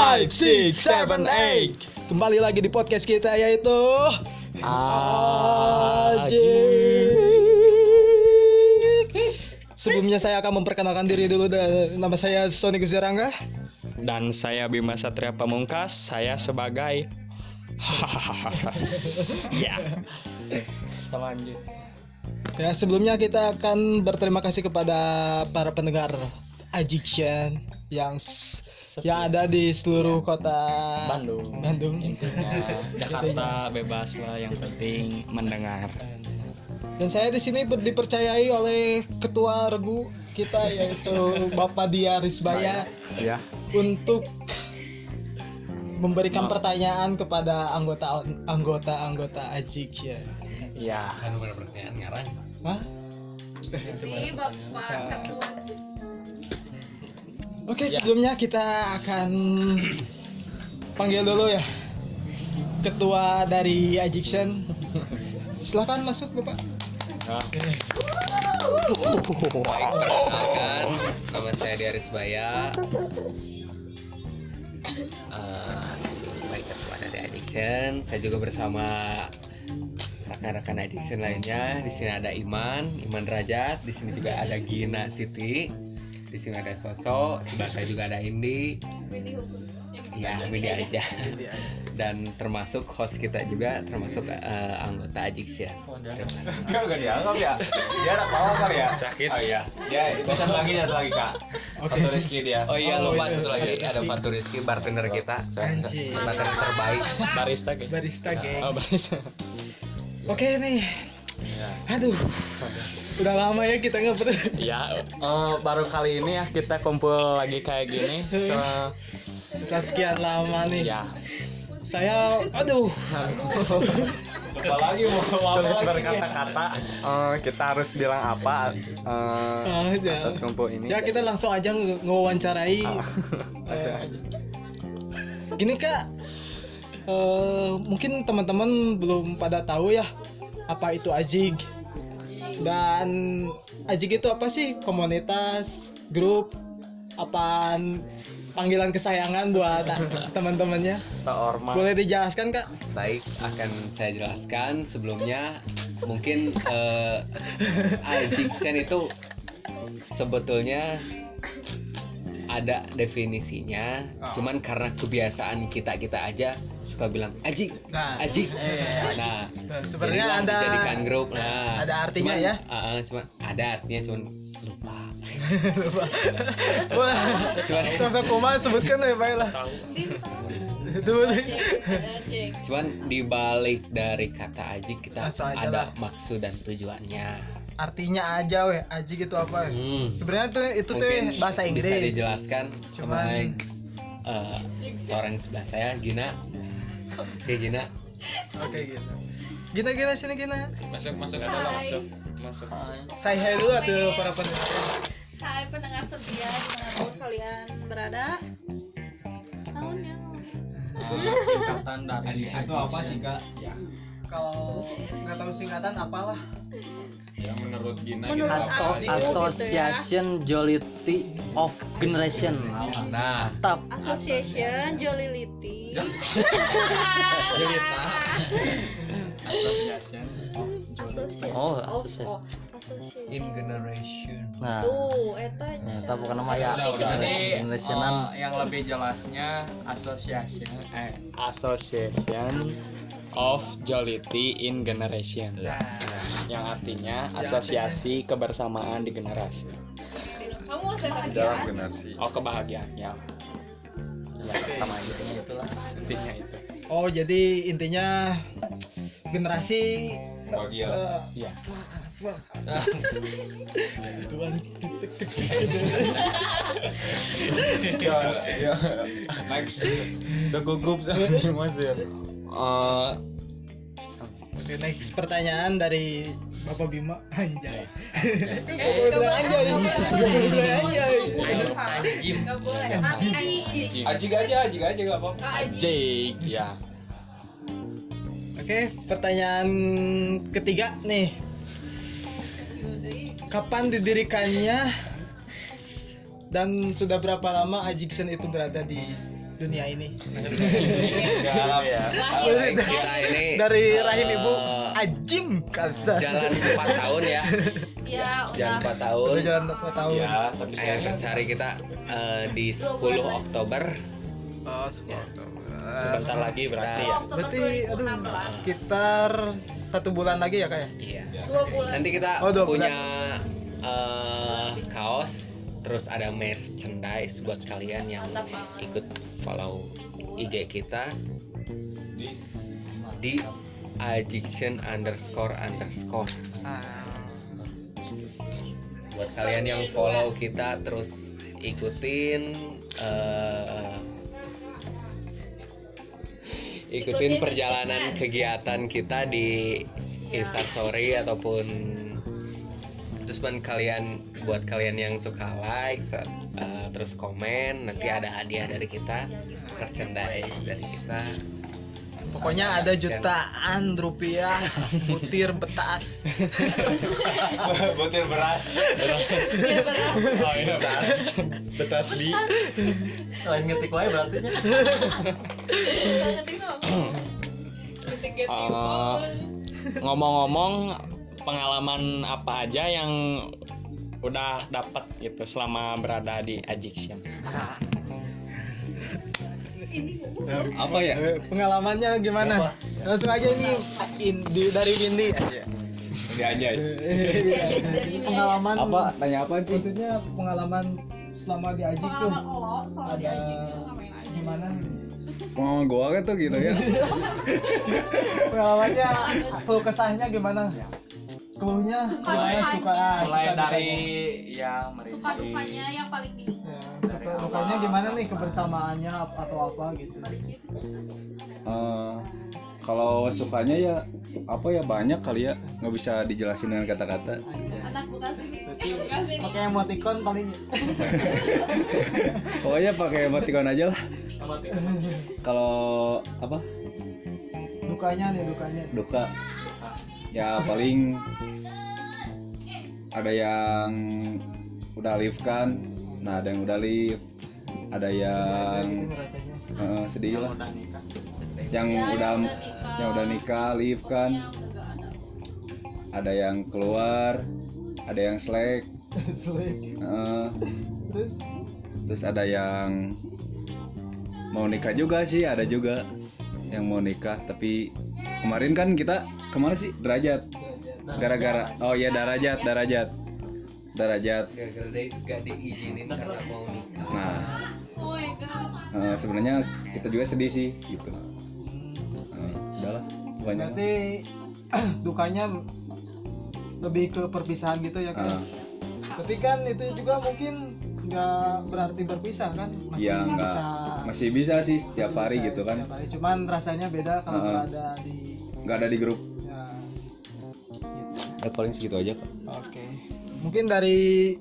five, six, seven, eight. Kembali lagi di podcast kita yaitu Ajik. Sebelumnya saya akan memperkenalkan diri dulu dan nama saya Sony Guzerangga. Dan saya Bima Satria Pamungkas, saya sebagai ya. Lanjut. Ya sebelumnya kita akan berterima kasih kepada para pendengar Ajiction yang yang ada di seluruh kota Bandung. Bandung. Intinya Jakarta bebas lah yang penting mendengar. Dan saya di sini dipercayai oleh ketua regu kita yaitu Bapak Dia Risbaya Ya. untuk memberikan Ma- pertanyaan kepada anggota anggota anggota Ajik ya. Ya. Kan bukan pertanyaan ngarang. Hah? Jadi Bapak Ketua Oke, sebelumnya kita akan panggil dulu ya ketua dari Ajiction. Silahkan masuk Bapak. Nah, Baik, perkenalkan nama saya Diaris Baya. Eh, baik ketua dari Addiction. Saya juga bersama rekan-rekan Addiction lainnya. Di sini ada Iman, Iman Derajat. Di sini juga ada Gina Siti. Di sini ada Soso. Sebelah saya juga ada Indi. Windy Hukum. Ya, media aja. Dan termasuk host kita juga termasuk eh, anggota Addiction. Enggak, enggak dianggap ya. Dia anak bawah kali ya. Sakit. Oh iya. Dia itu satu lagi satu lagi kak. Oke. Foto Rizky dia. Oh iya Oh, lupa iya. satu lagi ada Fatu Rizky bartender kita bartender terbaik barista kayak. Barista geng. Oh, barista. Oke nih. Aduh. Udah lama ya kita nggak pernah. Ya, eh, baru kali ini ya kita kumpul lagi kayak gini. So, Setelah sekian lama nih. ya, Saya aduh. Lupa lagi mau apa lagi. berkata-kata. Eh, kita harus bilang apa ya. atas kumpul ini? Ya kita langsung aja nge- ngewawancarai. Ah, aja. Gini kak, eh, mungkin teman-teman belum pada tahu ya apa itu Ajig dan Ajig itu apa sih komunitas, grup, apaan panggilan kesayangan buat teman-temannya? Ormas. Boleh dijelaskan kak? baik akan saya jelaskan sebelumnya mungkin eh, addiction itu sebetulnya ada definisinya cuman karena kebiasaan kita kita aja suka bilang aji Nah, aji iya. nah Nah, sebenarnya ada dijadikan grup nah ada artinya cuman, ya? ah, cuman ada artinya cuman lupa Wah, cuman sosok koma sebutkan ya baiklah. Ajik. cuman dibalik dari kata aji kita ada lah. maksud dan tujuannya Artinya aja weh, Ajig itu apa? Hmm. Sebenarnya tuh itu tuh Mungkin bahasa Inggris. bisa dijelaskan Cuman- sama eh, seorang sebelah saya Gina Oke Gina Oke gitu. Gina gina sini gina. Masuk, masuk ada lah, masuk. Masuk. Saya hai dulu atuh para pendengar. Hai pendengar setia di mana pun kalian berada. Tahunnya. singkatan dari itu apa sih kak? Ya. Kalau nggak tahu singkatan apalah. Ya menurut Gina Menurut gitu. aku gitu ya. Association Jollity of Generation. Nah Tap. Association Jolility. Jelita. Association of Association. Oh, Oh, association. oh, association. In generation Nah, Tuh, eta ya, tap bukan nama ya. Generationan. eh, yang lebih jelasnya association eh association of jollity in generation. Yang artinya asosiasi kebersamaan di generasi. Kamu kebahagiaan? Oh, kebahagiaan ya. Ya, sama aja itulah intinya itu. Oh jadi intinya generasi Bahagia. eh, Iya. Tuan. Ya, Next. Udah gugup Mas ya. Eh, Oke next pertanyaan dari Bapak Bima Anjay. Eh, nggak boleh, Anjay. Nggak boleh. boleh anjay. Nggak boleh. Nanti Ajik. Aja, ajik aja nggak apa-apa. Ajik. Ya. Oke pertanyaan ketiga nih. Kapan didirikannya dan sudah berapa lama Ajiksen itu berada di dunia ini. Enggak ya. Kita ini Dari eh, rahim ibu Ajim Kalsa. jalan 4 tahun ya Ya, jalan udah. 4 tahun Udah jalan 4 tahun. Ya, tapi saya anniversary kita eh, di 10 Oktober Oh, sebentar. sebentar lagi berarti ya Oktober Berarti aduh 2016. sekitar satu bulan lagi ya kak ya? iya Dua bulan. nanti kita Oh, punya eh, kaos terus ada merchandise buat kalian yang ikut follow IG kita. Di? Di addiction underscore underscore. Buat kalian yang follow kita terus ikutin eh, ikutin perjalanan kegiatan kita di. Instastory ataupun terus buat kalian buat kalian yang suka like eh, terus komen nanti Ya. ada hadiah dari kita Ya, gitu. merchandise dari kita Pokoknya ada jutaan rupiah butir betas. butir beras. Iya, benar. Oh iya beras. Betas di. Lain ngetik wae berarti nya. Ngetik-ngetik. Eh, ngomong-ngomong pengalaman apa aja yang udah dapat gitu selama berada di addiction Ini Apa ya? Eh, Pengalamannya gimana? Langsung aja ini in, di, dari Windy aja. Ini aja. dari ini pengalaman Apa? Tanya apa sih? Maksudnya pengalaman selama di Ajik tuh pengalaman lo di ngapain aja. gimana? Pengalaman gua kan tuh gitu ya. Pengalamannya keluh kesahnya gimana? Keluhnya dukanya. suka mulai suka dari dukanya. ya Suka dukanya yang paling diingat. Ya, suka dukanya gimana nih kebersamaannya atau apa gitu? Balikin. Kalau sukanya ya apa ya banyak kali ya nggak bisa dijelasin dengan kata-kata. Anak pakai emoticon paling. Pokoknya pakai emoticon aja lah. Kalau apa? Dukanya nih dukanya. duka. Ya paling ada yang udah live kan? Nah ada yang udah live ada yang eh, sedih lah yang Ya, udah yang udah nikah. yang udah nikah live kan. ada. ada yang keluar ada yang slack. Selek. eh, Terus? Terus ada yang mau nikah juga sih ada juga yang mau nikah. Tapi kemarin kan kita ke mana sih? Derajat. Gara-gara oh iya darajat darajat. darajat. Gara-gara dia gak diizinin karena mau nikah. Nah. Oh sebenarnya kita juga sedih sih gitu Udahlah banyak berarti dukanya lebih ke perpisahan gitu ya kan? Eh, Tapi kan itu juga mungkin nggak berarti berpisah kan? Masih ya nggak masih bisa sih setiap masih hari bisa gitu kan hari. Cuman rasanya beda kalau Heeh. berada di nggak ada di grup ya, gitu. ya paling segitu aja kok Oke. Mungkin dari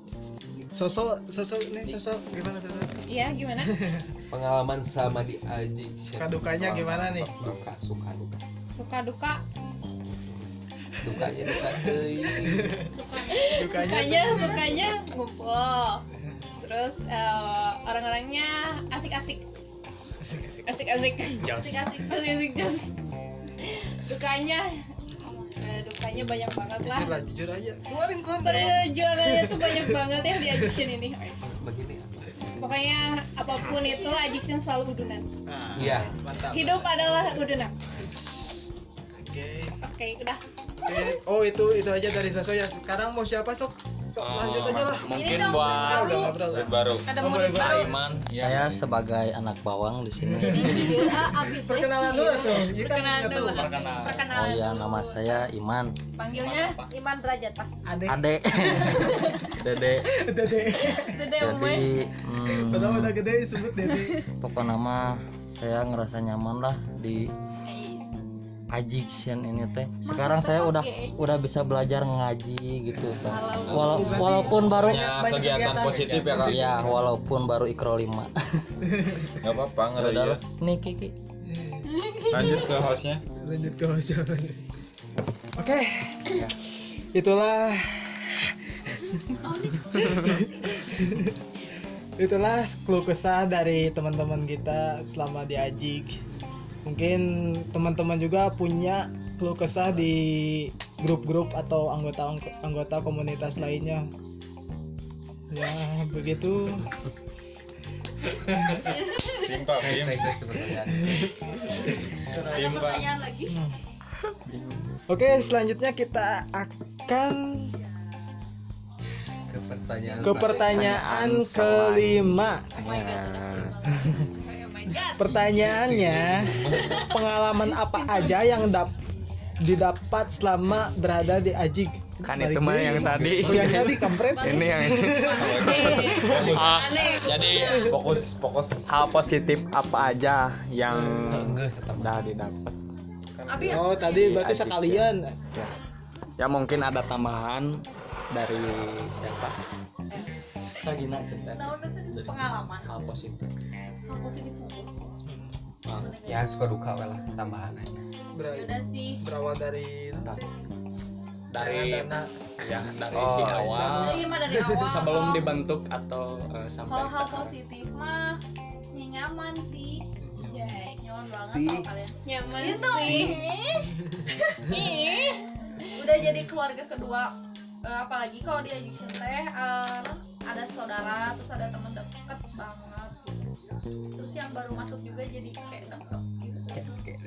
sosok sosok ini sosok gimana sosok? Iya gimana? pengalaman selama di addiction Suka dukanya gimana nih? duka suka duka Suka duka. dukanya duka euy. Dukanya Sukanya sukanya ngumpul. Terus eh, orang-orangnya asik-asik. Asik-asik. Asik-asik. Jos. Asik-asik. Asik-asik jos. Dukanya eh, dukanya banyak banget lah. Jujur lah, jujur aja. Keluarin keluarin. Perjuangannya tuh banyak banget ya di addiction ini. begini Pokoknya apa pun itu addiction selalu udunan. Nah, Iya. Mantap. Hidup adalah udunan. Oke. Oke, udah. Oke. Oh itu itu aja dari sosok ya. Sekarang mau siapa sok? Sok, lanjut aja lah. mungkin dong, buat ngobrol. baru Ada Oh, murid baru. Iman Saya sebagai anak bawang di sini. Teh. Perkenalan dulu tuh. Iya Perkenalan dulu. Perkenalan. Oh iya, nama saya Iman. Panggilnya Iman Derajat pas. Adek. Ade. Dede. Dede. Dede Jadi hmm, udah gede sebut Dede. pokok nama saya ngerasa nyaman lah di addiction ini teh. Sekarang saya udah udah bisa belajar ngaji gitu kan. Walaupun baru Banyak kegiatan positif ya kak ya walaupun baru ikro 5. nggak apa-apa Ya udah lah. Nih Kiki. lanjut ke hostnya Lanjut ke host yang lain. Oke. Itulah itulah keluh kesah dari teman-teman kita selama di Ajik mungkin teman-teman juga punya keluh kesah di grup-grup atau anggota anggota komunitas lainnya. Ya begitu. Simpa. Ada pertanyaan lagi? oke selanjutnya kita akan Ke pertanyaan. ke pertanyaan kelima. Oh god, kelima pertanyaannya pengalaman apa aja yang dap didapat selama berada di Ajik Kan itu mah yang tadi. Oh, yang tadi kampret Ini yang Ah, Aneh. jadi fokus fokus hal positif apa aja yang udah didapat. Ya? oh tadi berarti sekalian Ya mungkin ada tambahan dari siapa? Kak Gina cerita. Nah, pengalaman. Hal positif. Mulu. Ya suka duka lah tambahan aja. Udah sih. berawal dari Dari dana ya dari Oh, di awal Jadi mah dari awal. sebelum kalau- dibentuk atau eh, sampai Kalau hal sekarang. positif mah ya nyaman sih. Ya, nyaman banget Sih. kalau kalian. Nyaman itu sih. Ih. Udah jadi keluarga kedua. Eh, apalagi kalau di addiction teh eh, ada saudara, terus ada teman deket banget. Terus yang baru masuk juga jadi kayak deket gitu. Kayak kayak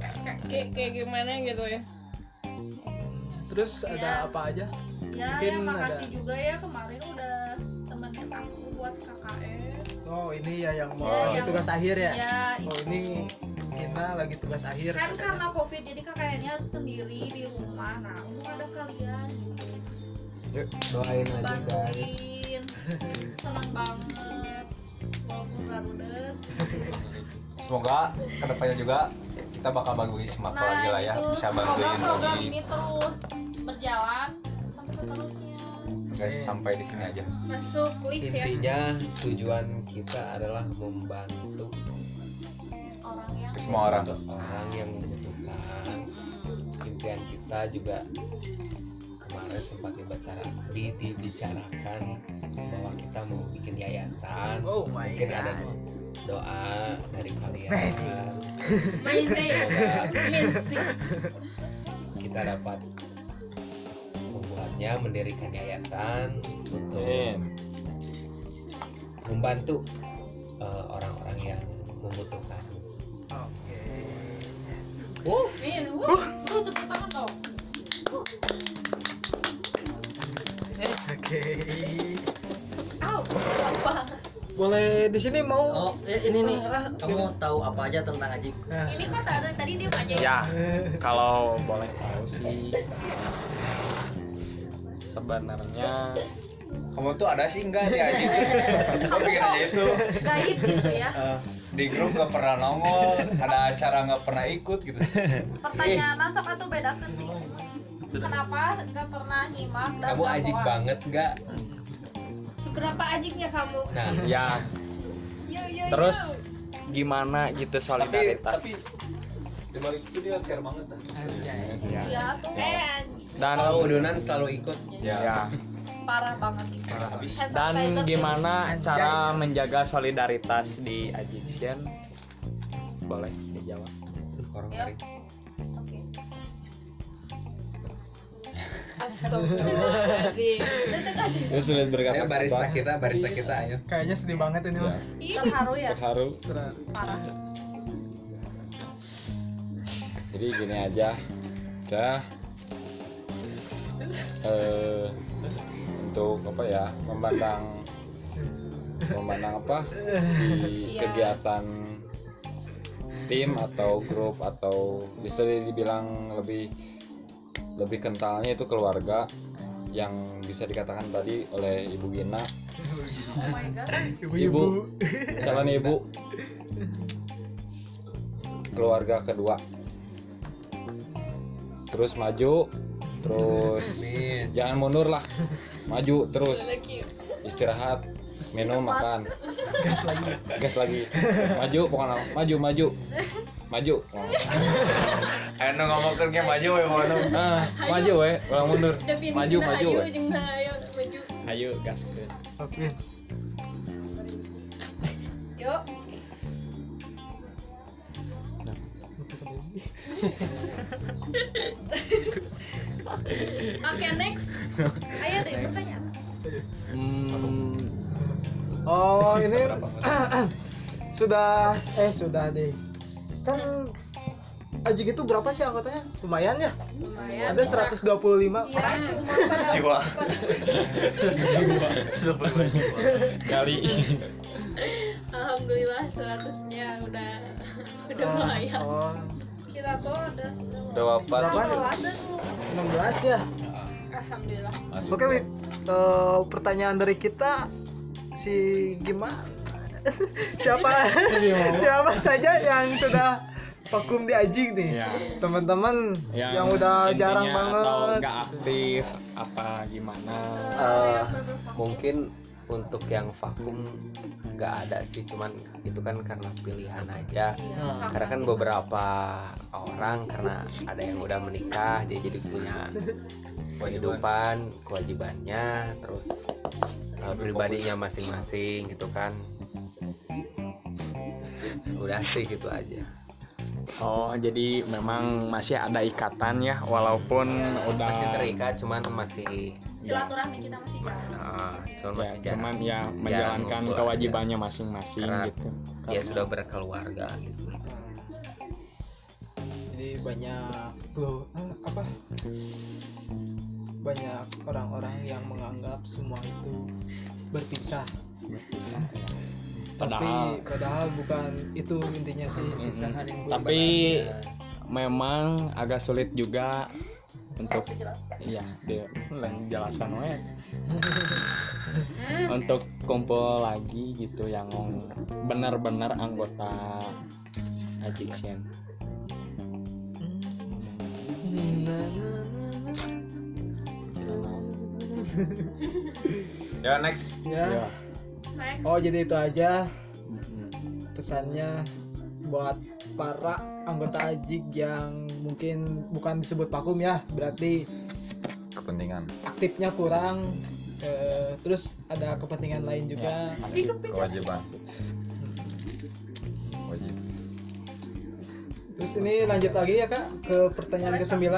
Kayak kayak, kayak gimana gitu. ya? terus Ya. ada apa aja? Ya, Mungkin ya makasih ada- juga ya kemarin udah temenin aku buat KKN. oh ini ya yang mau Ya, yang- tugas akhir ya? Ya, oh ini kita lagi tugas akhir kan karena covid jadi kakaknya harus sendiri di rumah. Nah untung ada kalian Yuk, doain aja guys. seneng banget Semoga ke depannya juga kita bakal bagus semak nah lagi lah ya, itu bisa semoga bantuin program lagi. ini terus berjalan sampai seterusnya Guys, sampai di sini aja. masuk list ya Intinya tujuan kita adalah membantu orang yang Semua orang. untuk orang yang membutuhkan. Impian kita juga kemarin sempat dibicara, di- dibicarakan bahwa kita mau bikin yayasan. Oh my Mungkin God. ada doa dari kalian. Kita dapat membuatnya mendirikan yayasan untuk membantu eh, orang-orang yang membutuhkan. oke Min, wuh, lu tepuk tangan dong. oke apa? Boleh di sini mau Oh, eh, ini nih. Kamu tahu apa aja tentang Ajik? Nah, Ini kok tadi tadi dia aja. Ya, kalau boleh tahu sih sebenarnya Kamu tuh ada sih enggak di Aji? Gue pikir aja itu. Gaib gitu ya. Eh, di grup gak pernah nongol, ada acara nggak pernah ikut gitu. Pertanyaan sok atuh bedakeun sih. Kenapa nggak pernah nyimak dan Kamu ajik banget nggak? Seberapa ajiknya kamu? Nah, ya Yo yo terus yo. gimana gitu tapi solidaritas tapi di balik itu dia care banget kan. ya. Ya tuh eh dan kalau udunan selalu ikut. Ya. ya parah banget itu. Habis. Dan gimana cara menjaga solidaritas di Ajician boleh dijawab Orang Ya. Astagfirullahaladzim. Itu Terus sulit Ayo barista kita, barista kita ayo. kayaknya sedih banget ini mah terharu ya. terharu Parah. jadi gini aja kita eh, untuk apa ya memandang memandang apa si Iya. kegiatan tim atau grup atau bisa dibilang lebih lebih kentalnya itu keluarga yang bisa dikatakan tadi oleh Ibu Gina. Oh my god. Ibu. Calon ibu. Keluarga kedua. Terus maju terus Amin. jangan mundur lah. Maju terus. Istirahat minum makan. Gas lagi. Gas lagi. Maju pokoknya. Maju maju. Maju nu ngomongkeun ge maju we mau ah maju we ulang mundur maju jeung ayo maju. ayo gas ke oke Yuk. Oke, next. Ayo deh, pertanyaan. Hmm, Oh ini sudah eh sudah deh. Kan Ajik itu berapa sih anggotanya? Lumayan ya. Lumayan. Ada 125. Iya, cuma pada Jiwa. kali Alhamdulillah 100-nya udah udah lumayan. Oh, Kita tuh ada Udah wafat. Berapa? Oh, ada. 16 ya. Alhamdulillah. Masuk. Oke, Wid. Eh, pertanyaan dari kita si gimana? siapa siapa saja yang sudah vakum di Ajik nih? Ya. Teman-teman yang, udah intinya jarang atau banget. nggak aktif apa gimana Eh, mungkin untuk yang vakum nggak ada sih cuman itu kan karena pilihan aja Iya. karena kan beberapa orang karena ada yang udah menikah dia jadi punya kehidupan kewajibannya terus eh, pribadinya masing-masing gitu kan udah sih gitu aja oh jadi memang masih ada ikatan ya walaupun udah masih terikat cuman masih Silaturahmi kita masih jauh. eh, cuman ya, masih cuman ya menjalankan kewajibannya masing-masing Karena gitu dia Karena- sudah berkeluarga gitu Jadi banyak tuh eh, apa? Banyak orang-orang yang menganggap semua itu berpisah. Padahal- Tapi padahal bukan itu intinya sih. Mm-mm. tapi memang agak sulit juga untuk ya dia lain jelasan we Hmm. untuk kumpul lagi gitu yang benar-benar anggota Ajixian Ya next. Ya. Next. Oh jadi itu aja pesannya buat para anggota Ajik yang mungkin bukan disebut vakum ya, berarti Kepentingan. aktifnya kurang. eh, terus ada kepentingan lain juga. masih Kewajiban. Wajib. Terus ini lanjut lagi ya kak ke pertanyaan ke-9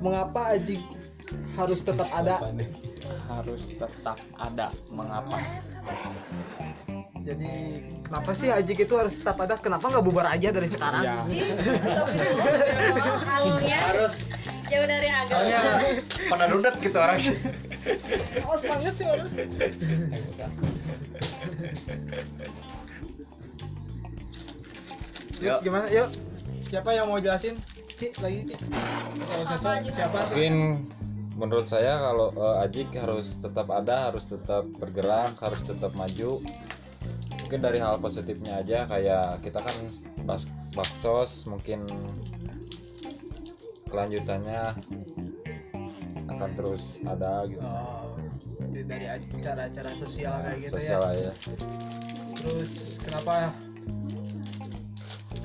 Mengapa Ajik harus tetap ada? Harus tetap ada mengapa Jadi kenapa sih Ajik itu harus tetap ada? Kenapa nggak bubar aja dari sekarang? ya harus jauh dari agama. Pada rudet gitu orang. Oh banget sih orang. Terus Yuk. gimana? Yuk siapa yang mau jelasin? Ki, lagi Ki. Siapa? Mungkin menurut saya kalau eh, Ajik harus tetap ada, harus tetap bergerak, harus tetap maju. Mungkin dari hal positifnya aja kayak kita kan bas baksos mungkin kelanjutannya akan terus ada gitu. Oh, dari acara-acara sosial kayak gitu Sosial ya. aja. Terus kenapa?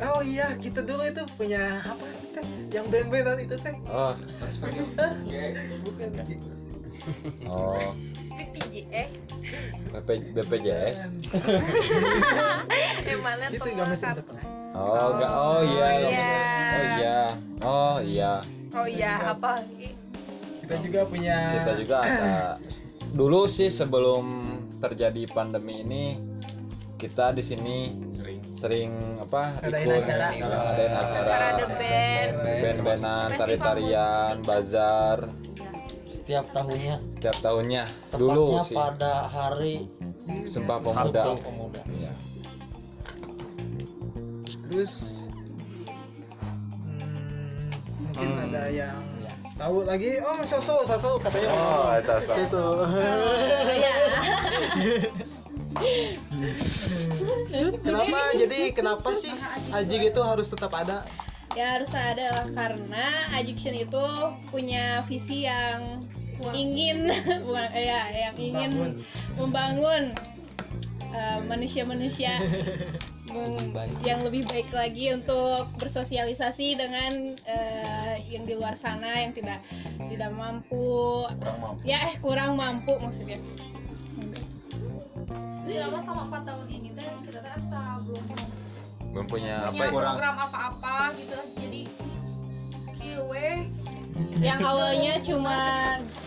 Oh iya, kita dulu itu punya apa teh? Yang band-bandan itu teh? Oh? Bukan. oh, eh. BP, BPJS. Emangnya Itu nggak untuk Oh, enggak. Oh iya. iya. Oh iya. Oh iya. Oh iya, apa? Kita juga punya. Kita juga ada dulu sih sebelum terjadi pandemi ini kita di sini sering apa ikut acara. ngadain acara Parade band. band-bandan tari-tarian bazar setiap tahunnya setiap tahunnya tepatnya dulu sih pada hari Sumpah Pemuda Sabtu Pemuda. Iya. Terus hmm, mungkin Hmm. ada yang tahu lagi. Oh, Soso, Soso katanya. oh itu so. Soso. Oh iya. kenapa? Jadi kenapa sih Ajik itu harus tetap ada? Ya harus ada lah karena Addiction itu punya visi yang ingin bukan ya yang ingin Bangun. membangun eh, manusia-manusia meng- Baik. yang lebih baik lagi untuk bersosialisasi dengan eh, yang di luar sana yang tidak tidak mampu kurang mampu ya eh kurang mampu maksudnya selama sama 4 tahun ini teh belum punya apa punya ya? program apa-apa gitu. Jadi kiwe yang awalnya cuma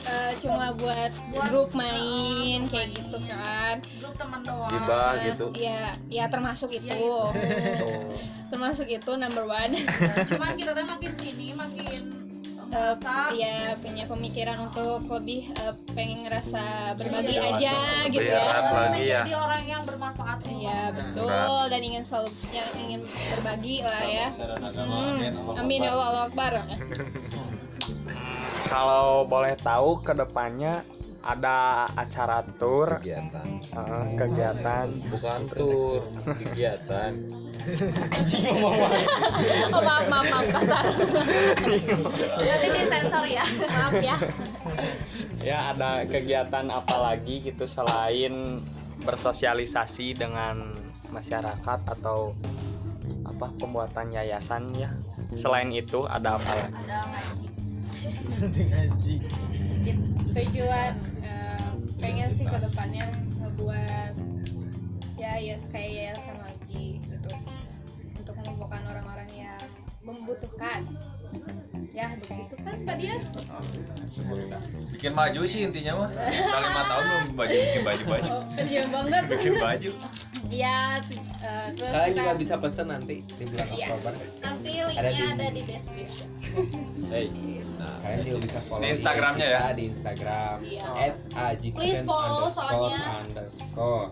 eh, cuma buat Buat, grup uh, main kayak main. gitu kan. Grup teman doang. Gibah Eh, gitu. Ya ya termasuk itu. Ya, itu. Oh. termasuk itu number one. Cuman kita tuh makin sini makin Eh, merasa ya punya pemikiran untuk lebih eh, pengen ngerasa berbagi Iya, aja gitu ya lagi ya. menjadi orang yang bermanfaat Iya betul dan ingin selalu yang ingin berbagi lah ya. Hmm. Amin ya Allah, Allah Akbar. Kalau boleh tahu ke depannya ada acara tour. Kegiatan. Eh, kegiatan. Bukan tur kegiatan Oh maaf maaf maaf kasar. nanti disensor ya. Maaf ya. ya ada kegiatan apa lagi gitu selain bersosialisasi dengan masyarakat atau apa pembuatan yayasan ya? Selain itu ada apa lagi? Ada ngaji ngaji Tujuan eh, pengen sih ke depannya ngebuat ya ya kayak yayasan lagi gitu untuk mengumpulkan orang-orang yang membutuhkan. Ya begitu kan tadi ya. bikin baju sih intinya mah udah lima tahun belum baju bikin baju baju Oh, iya banget. bikin baju Iya, eh, terus Kalian kita juga bisa pesen nanti di bulan Iya. Oktober. nanti Ada linknya di- ada di deskripsi hey Kalian juga bisa follow Di Instagramnya ya? Di Instagram Iya. at ajiksen Please follow, underscore soalnya. underscore.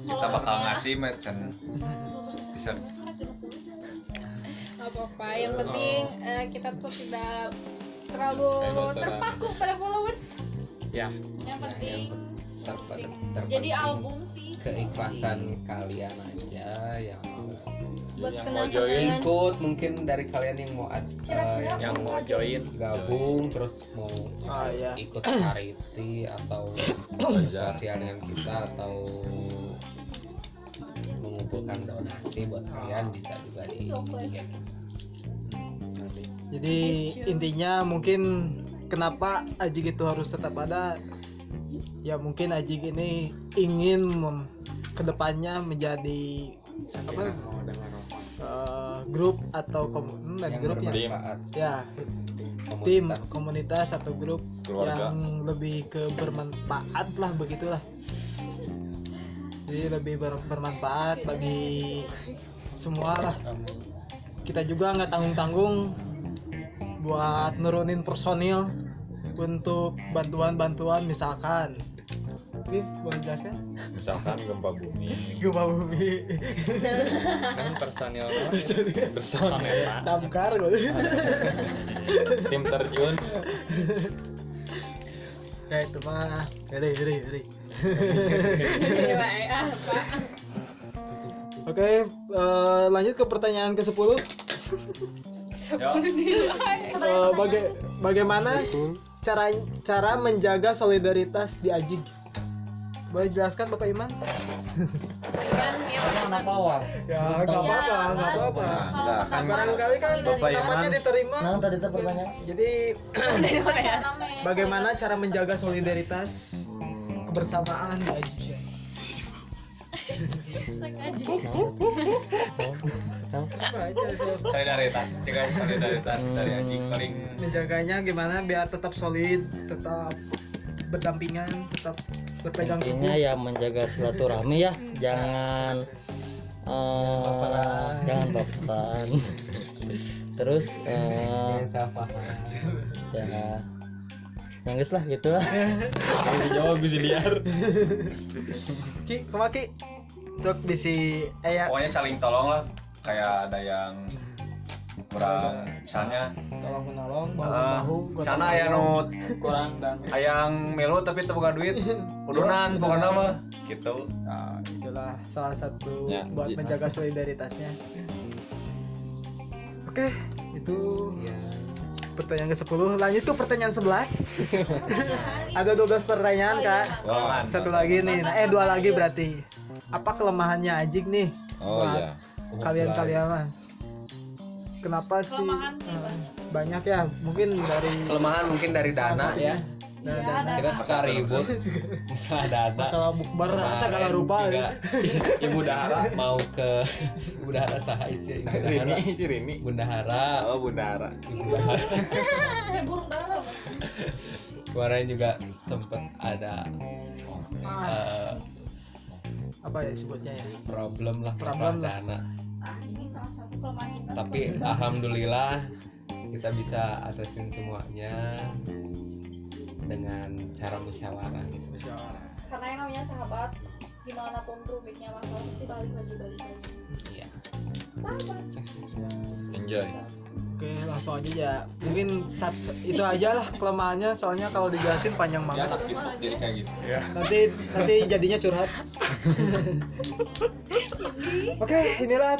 kita bakal ngasih merchant bisa nggak apa-apa. Yang penting eh, kita tuh tidak terlalu terpaku pada followers. ya. Yang penting. Ter- ter- jadi terpenting album sih. keikhlasan kalian aja yang mau Buat Yang mau join. ikut mungkin dari kalian yang mau ad- Kira-kira eh, yang mau join gabung terus mau Ah, iya. ikut charity atau sosial dengan kita atau mengumpulkan donasi buat kalian bisa juga di Jadi intinya mungkin kenapa Ajik itu harus tetap ada? Ya mungkin Ajik ini ingin mem- ke depannya menjadi apa? eh, grup atau komun yang grup ya, bermanfaat ya tim komunitas komunitas atau grup Keluarga. yang lebih ke bermanfaat lah begitulah. Jadi lebih ber- bermanfaat bagi semua lah. Kita juga nggak tanggung-tanggung buat nurunin personil untuk bantuan-bantuan misalkan. Ini boleh jelaskan misalkan gempa bumi. Gempa bumi. Kan personil personil. Damkar tim terjun ya itu mah. Iya, ah, Pak. oke eh, lanjut ke pertanyaan ke 10 ya baga- bagaimana cara cara menjaga solidaritas di Ajig boleh jelaskan Bapak Iman? Kan yang anak bawang ya nggak apa-apa nggak apa-apa. Enggak, kan barangkali kan Bapak Iman. namanya diterima. nah tadi itu pertanyaan. Jadi ya? bagaimana cara menjaga solidaritas? Hmm, kebersamaan. Di aja, so- solidaritas juga solidaritas dari anjing paling. Menjaganya gimana biar tetap solid tetap berdampingan tetap berpegang intinya teguh. ya menjaga silaturahmi ya. Jangan eh, jangan baperan. terus eh, ya. Yang guys lah gitu. Lah dijawab bisa liar ki kemaki sok bisi eh ya. Pokoknya saling tolong lah. Kayak ada yang kurang misalnya tolong menolong bahu bahu sana aya nu kurang dan ayang melu tapi teu boga duit. Udunan pokoknya mah gitu. Nah, itulah salah satu Ya, buat ji- menjaga solidaritasnya. Oke itu ya pertanyaan ke 10 lanjut ke pertanyaan 11 ada 12 pertanyaan kak. Wah, satu lagi nih. Nah, eh dua lagi berarti. Apa kelemahannya Ajik nih? Oh iya. kalian kalian mah kenapa sih? Kelemahan sih eh, banyak. banyak ya mungkin dari kelemahan mungkin dari dana ya. Nah, Iya, dan- ada. kita suka ribut. masalah dana. Masalah bukber segala rupa juga ya. ibu dahara mau ke ibu dahara sah isi ibu dahara Rini Rini. Bunda hara. Oh Bundara ibu dahara burung dara kemarin juga sempet ada Ah, eh, apa ya sebutnya ya? problem lah Problem dana. Ah ini salah satu kelemahan kita tapi alhamdulillah kita bisa atasin semuanya dengan cara musyawarah. Gitu Musyawarah. karena yang namanya sahabat gimana pun rumitnya masalah pasti balik lagi balik lagi. Iya. Enjoy. Oke langsung aja ya. Mungkin sat, itu aja lah kelemahannya. Soalnya kalau dijelasin panjang Ya, banget. jadi kayak gitu. nanti nanti jadinya curhat. Oke inilah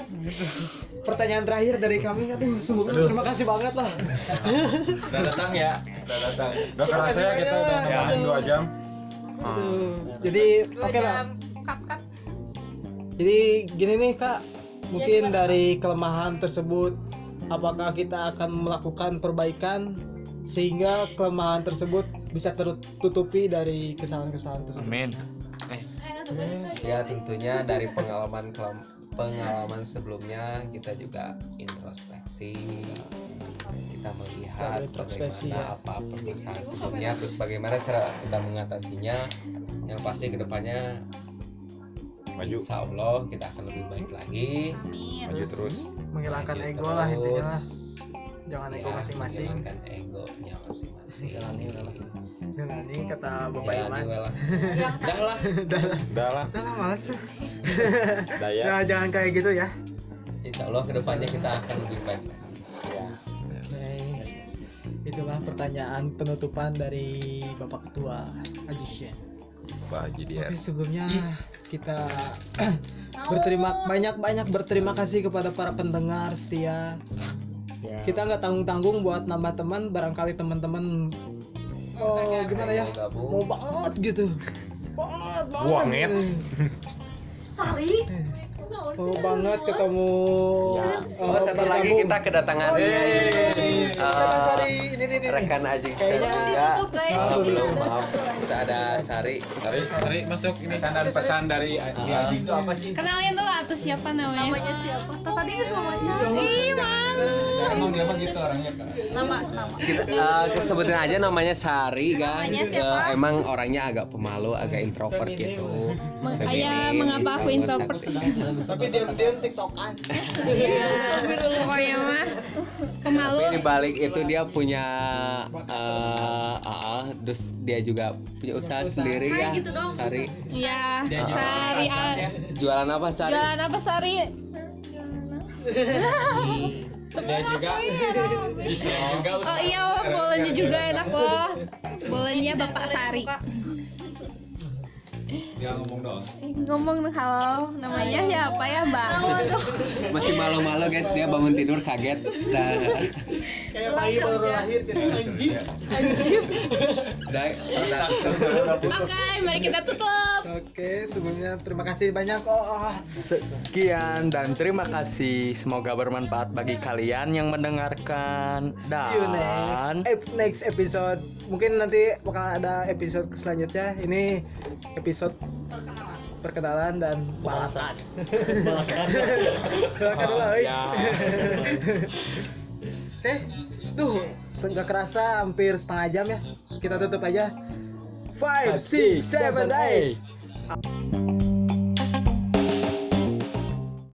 pertanyaan terakhir dari kami aduh sungguh terima kasih banget lah Udah datang ya. Udah datang. udah kerasa ya kita udah Ya. nemenin dua jam Aduh. jadi dua oke lah cut cut jadi gini nih kak mungkin gimana, Kak? dari kelemahan tersebut apakah kita akan melakukan perbaikan sehingga kelemahan tersebut bisa tertutupi dari kesalahan-kesalahan tersebut amin eh ditanya. ya tentunya dari pengalaman kelam- pengalaman sebelumnya kita juga introspeksi kita melihat bagaimana ya. apa permasalahan sebelumnya terus bagaimana cara kita mengatasinya. Yang pasti ke depannya maju. Insya Allah kita akan lebih baik lagi. Amin. Maju terus. Menghilangkan ego lah intinya lah jangan ego Ya, masing-masing. menghilangkan egonya masing-masing. Jalani lah. jalani kata bapak Jalani Iman dah lah. Udah lah. Udah lah. Males daya nah, jangan kayak gitu ya. Insya Allah ke depannya kita akan lebih baik. Lagi ya oke. Itulah pertanyaan penutupan dari bapak ketua Haji Shen Pak Haji Dier Oke sebelumnya kita berterima banyak banyak berterima kasih kepada para pendengar setia. Kita nggak tanggung tanggung buat nambah teman, barangkali teman-teman oh gimana ya mau banget gitu, banget banget. Wanget. gitu. Mau banget ketemu. Ya. eh, Oh, satu lagi kita kedatangan Oh, iya, iya, iya. Sari ini nih nih. rekan Aji Kayaknya- juga. Oh, belum maaf. Kita ada Sari. Sari Sari masuk ini pesan pesan dari Haji Ah. itu apa sih kenalin dulu atau siapa namanya namanya siapa tadi nggak sama ih malu Emang dia gitu orangnya kan. nama nama Kita kita sebutin aja namanya Sari guys. Namanya siapa? emang orangnya agak pemalu, agak introvert gitu. Ayah, mengapa aku sama introvert? Tapi diam-diam tiktokan. pokoknya mah pemalu Tapi di balik itu dia punya eh ah, terus dia juga punya usaha sendiri Hai, ya. gitu dong. Sari. iya Sari ah. Jualan apa Sari? jualan apa Sari dia juga bisa juga oh iya bolanya juga enak loh bolanya Bapak Sari Dia ngomong doang. Eh, ngomong halo namanya siapa ya Mbak Masih malu-malu guys, dia bangun tidur kaget. Nah, Kayak bayi baru lahir gitu. Anjing. udah, oke mari kita tutup Oke, sebelumnya terima kasih banyak oh. sekian dan terima kasih semoga bermanfaat bagi kalian yang mendengarkan See you next dan ep- next episode. Mungkin nanti bakal ada episode selanjutnya. Ini episode perkenalan dan balasan. balasan. balasan ya Oke, tuh nggak kerasa hampir setengah jam ya. Kita tutup aja. Five, six, seven, eight.